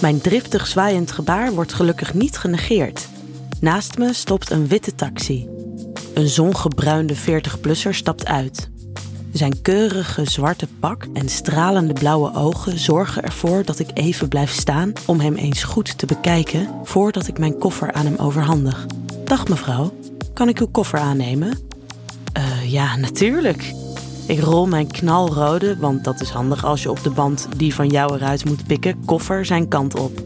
Mijn driftig zwaaiend gebaar wordt gelukkig niet genegeerd. Naast me stopt een witte taxi. Een zongebruinde 40-plusser stapt uit. Zijn keurige zwarte pak en stralende blauwe ogen zorgen ervoor dat ik even blijf staan om hem eens goed te bekijken voordat ik mijn koffer aan hem overhandig. Dag mevrouw, kan ik uw koffer aannemen? Eh, ja, natuurlijk. Ik rol mijn knalrode, want dat is handig als je op de band die van jou eruit moet pikken, koffer zijn kant op.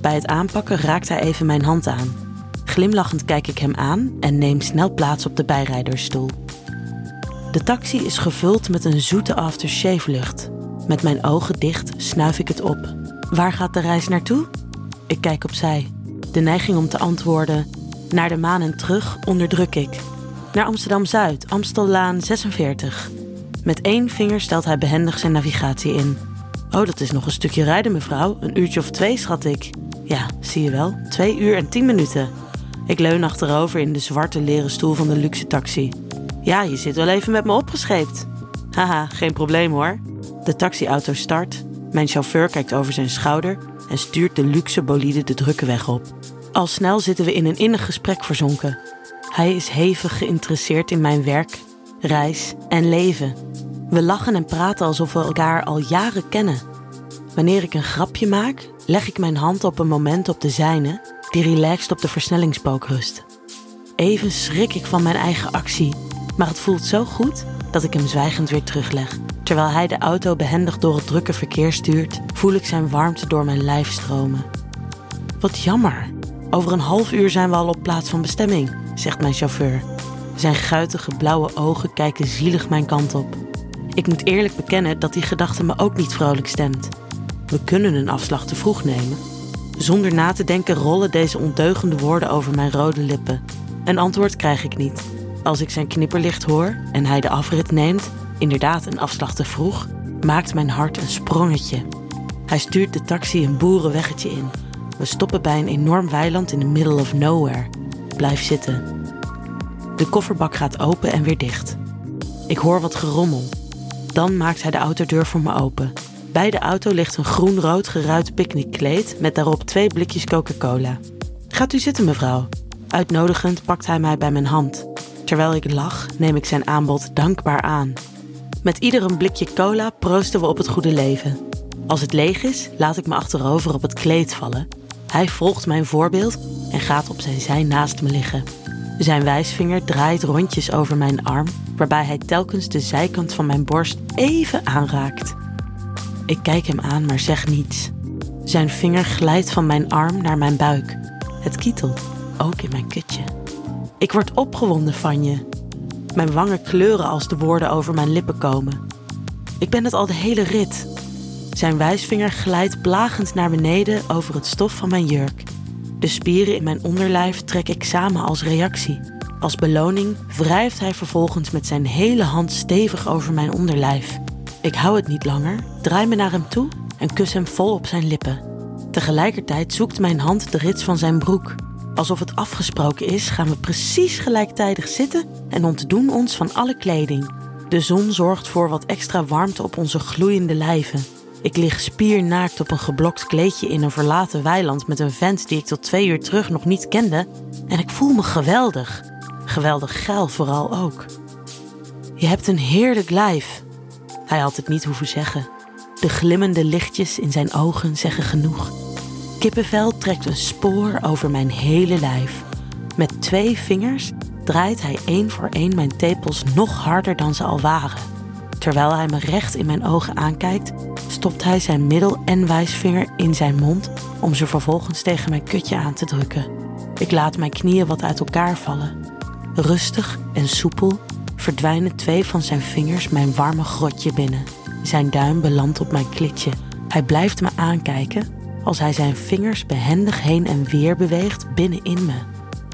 Bij het aanpakken raakt hij even mijn hand aan. Glimlachend kijk ik hem aan en neem snel plaats op de bijrijdersstoel. De taxi is gevuld met een zoete aftershave-lucht. Met mijn ogen dicht snuif ik het op. Waar gaat de reis naartoe? Ik kijk opzij. De neiging om te antwoorden: naar de maan en terug onderdruk ik. Naar Amsterdam Zuid, Amstellaan 46. Met één vinger stelt hij behendig zijn navigatie in. Oh, dat is nog een stukje rijden, mevrouw. Een uurtje of twee, schat ik. Ja, zie je wel. Twee uur en tien minuten. Ik leun achterover in de zwarte leren stoel van de luxe taxi. Ja, je zit wel even met me opgescheept. Haha, geen probleem hoor. De taxiauto start. Mijn chauffeur kijkt over zijn schouder en stuurt de luxe bolide de drukke weg op. Al snel zitten we in een innig gesprek verzonken. Hij is hevig geïnteresseerd in mijn werk, reis en leven. We lachen en praten alsof we elkaar al jaren kennen. Wanneer ik een grapje maak, leg ik mijn hand op een moment op de zijne die relaxed op de versnellingspook rust. Even schrik ik van mijn eigen actie, maar het voelt zo goed dat ik hem zwijgend weer terugleg. Terwijl hij de auto behendig door het drukke verkeer stuurt, voel ik zijn warmte door mijn lijf stromen. Wat jammer. Over een half uur zijn we al op plaats van bestemming, zegt mijn chauffeur. Zijn guitige blauwe ogen kijken zielig mijn kant op. Ik moet eerlijk bekennen dat die gedachte me ook niet vrolijk stemt. We kunnen een afslag te vroeg nemen. Zonder na te denken rollen deze ondeugende woorden over mijn rode lippen. Een antwoord krijg ik niet. Als ik zijn knipperlicht hoor en hij de afrit neemt, inderdaad een afslag te vroeg, maakt mijn hart een sprongetje. Hij stuurt de taxi een boerenweggetje in. We stoppen bij een enorm weiland in the middle of nowhere. Blijf zitten. De kofferbak gaat open en weer dicht. Ik hoor wat gerommel. Dan maakt hij de autodeur voor me open. Bij de auto ligt een groen-rood geruit picknickkleed met daarop twee blikjes Coca-Cola. Gaat u zitten, mevrouw. Uitnodigend pakt hij mij bij mijn hand. Terwijl ik lach, neem ik zijn aanbod dankbaar aan. Met ieder een blikje cola proosten we op het goede leven. Als het leeg is, laat ik me achterover op het kleed vallen. Hij volgt mijn voorbeeld en gaat op zijn zij naast me liggen. Zijn wijsvinger draait rondjes over mijn arm, waarbij hij telkens de zijkant van mijn borst even aanraakt. Ik kijk hem aan, maar zeg niets. Zijn vinger glijdt van mijn arm naar mijn buik. Het kietelt, ook in mijn kutje. Ik word opgewonden van je. Mijn wangen kleuren als de woorden over mijn lippen komen. Ik ben het al de hele rit. Zijn wijsvinger glijdt plagend naar beneden over het stof van mijn jurk. De spieren in mijn onderlijf trek ik samen als reactie. Als beloning wrijft hij vervolgens met zijn hele hand stevig over mijn onderlijf. Ik hou het niet langer, draai me naar hem toe en kus hem vol op zijn lippen. Tegelijkertijd zoekt mijn hand de rits van zijn broek. Alsof het afgesproken is, gaan we precies gelijktijdig zitten en ontdoen ons van alle kleding. De zon zorgt voor wat extra warmte op onze gloeiende lijven. Ik lig spiernaakt op een geblokt kleedje in een verlaten weiland met een vent die ik tot twee uur terug nog niet kende en ik voel me geweldig. Geweldig geil vooral ook. Je hebt een heerlijk lijf. Hij had het niet hoeven zeggen. De glimmende lichtjes in zijn ogen zeggen genoeg. Kippenvel trekt een spoor over mijn hele lijf. Met twee vingers draait hij één voor één mijn tepels nog harder dan ze al waren. Terwijl hij me recht in mijn ogen aankijkt, stopt hij zijn middel- en wijsvinger in zijn mond om ze vervolgens tegen mijn kutje aan te drukken. Ik laat mijn knieën wat uit elkaar vallen. Rustig en soepel verdwijnen twee van zijn vingers mijn warme grotje binnen. Zijn duim belandt op mijn klitje. Hij blijft me aankijken als hij zijn vingers behendig heen en weer beweegt binnenin me.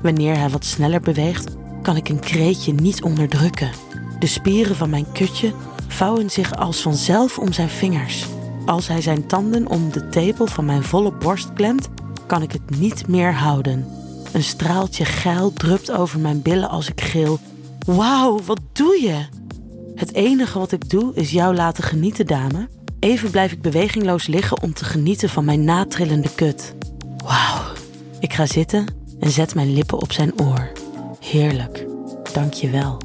Wanneer hij wat sneller beweegt, kan ik een kreetje niet onderdrukken. De spieren van mijn kutje vouwen zich als vanzelf om zijn vingers. Als hij zijn tanden om de tepel van mijn volle borst klemt, kan ik het niet meer houden. Een straaltje geil drupt over mijn billen als ik gil: Wauw, wat doe je? Het enige wat ik doe is jou laten genieten, dame. Even blijf ik bewegingloos liggen om te genieten van mijn natrillende kut. Wauw. Ik ga zitten en zet mijn lippen op zijn oor. Heerlijk. Dank je wel.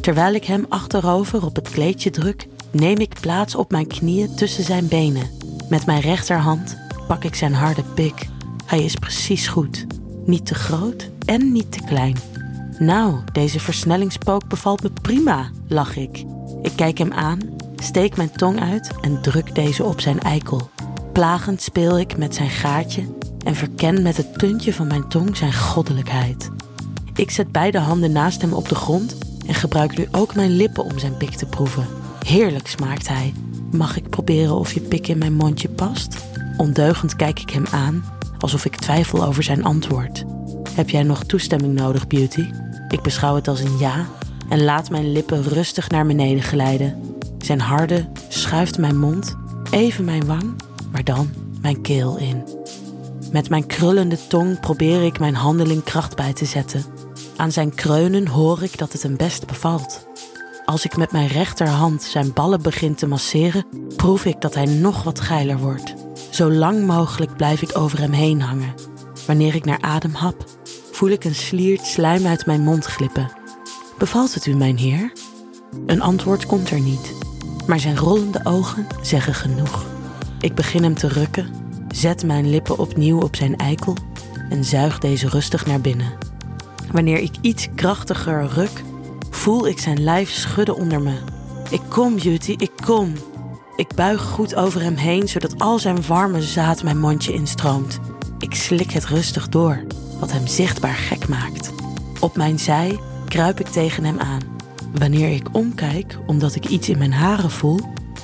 Terwijl ik hem achterover op het kleedje druk, neem ik plaats op mijn knieën tussen zijn benen. Met mijn rechterhand pak ik zijn harde pik. Hij is precies goed. Niet te groot en niet te klein. Nou, deze versnellingspook bevalt me prima, lach ik. Ik kijk hem aan, steek mijn tong uit en druk deze op zijn eikel. Plagend speel ik met zijn gaatje en verken met het puntje van mijn tong zijn goddelijkheid. Ik zet beide handen naast hem op de grond en gebruik nu ook mijn lippen om zijn pik te proeven. Heerlijk smaakt hij. Mag ik proberen of je pik in mijn mondje past? Ondeugend kijk ik hem aan, alsof ik twijfel over zijn antwoord. Heb jij nog toestemming nodig, Beauty? Ik beschouw het als een ja en laat mijn lippen rustig naar beneden glijden. Zijn harde schuift mijn mond, even mijn wang, maar dan mijn keel in. Met mijn krullende tong probeer ik mijn handeling kracht bij te zetten. Aan zijn kreunen hoor ik dat het hem best bevalt. Als ik met mijn rechterhand zijn ballen begin te masseren, proef ik dat hij nog wat geiler wordt. Zo lang mogelijk blijf ik over hem heen hangen. Wanneer ik naar adem hap, voel ik een sliert slijm uit mijn mond glippen. Bevalt het u, mijn heer? Een antwoord komt er niet, maar zijn rollende ogen zeggen genoeg. Ik begin hem te rukken, zet mijn lippen opnieuw op zijn eikel en zuig deze rustig naar binnen. Wanneer ik iets krachtiger ruk, voel ik zijn lijf schudden onder me. Ik kom, Beauty, ik kom. Ik buig goed over hem heen, zodat al zijn warme zaad mijn mondje instroomt. Ik slik het rustig door, wat hem zichtbaar gek maakt. Op mijn zij kruip ik tegen hem aan. Wanneer ik omkijk, omdat ik iets in mijn haren voel,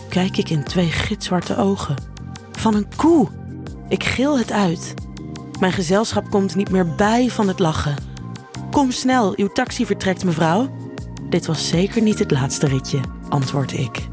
kijk ik in twee gitzwarte ogen. Van een koe! Ik gil het uit. Mijn gezelschap komt niet meer bij van het lachen. Kom snel, uw taxi vertrekt, mevrouw. Dit was zeker niet het laatste ritje, antwoord ik.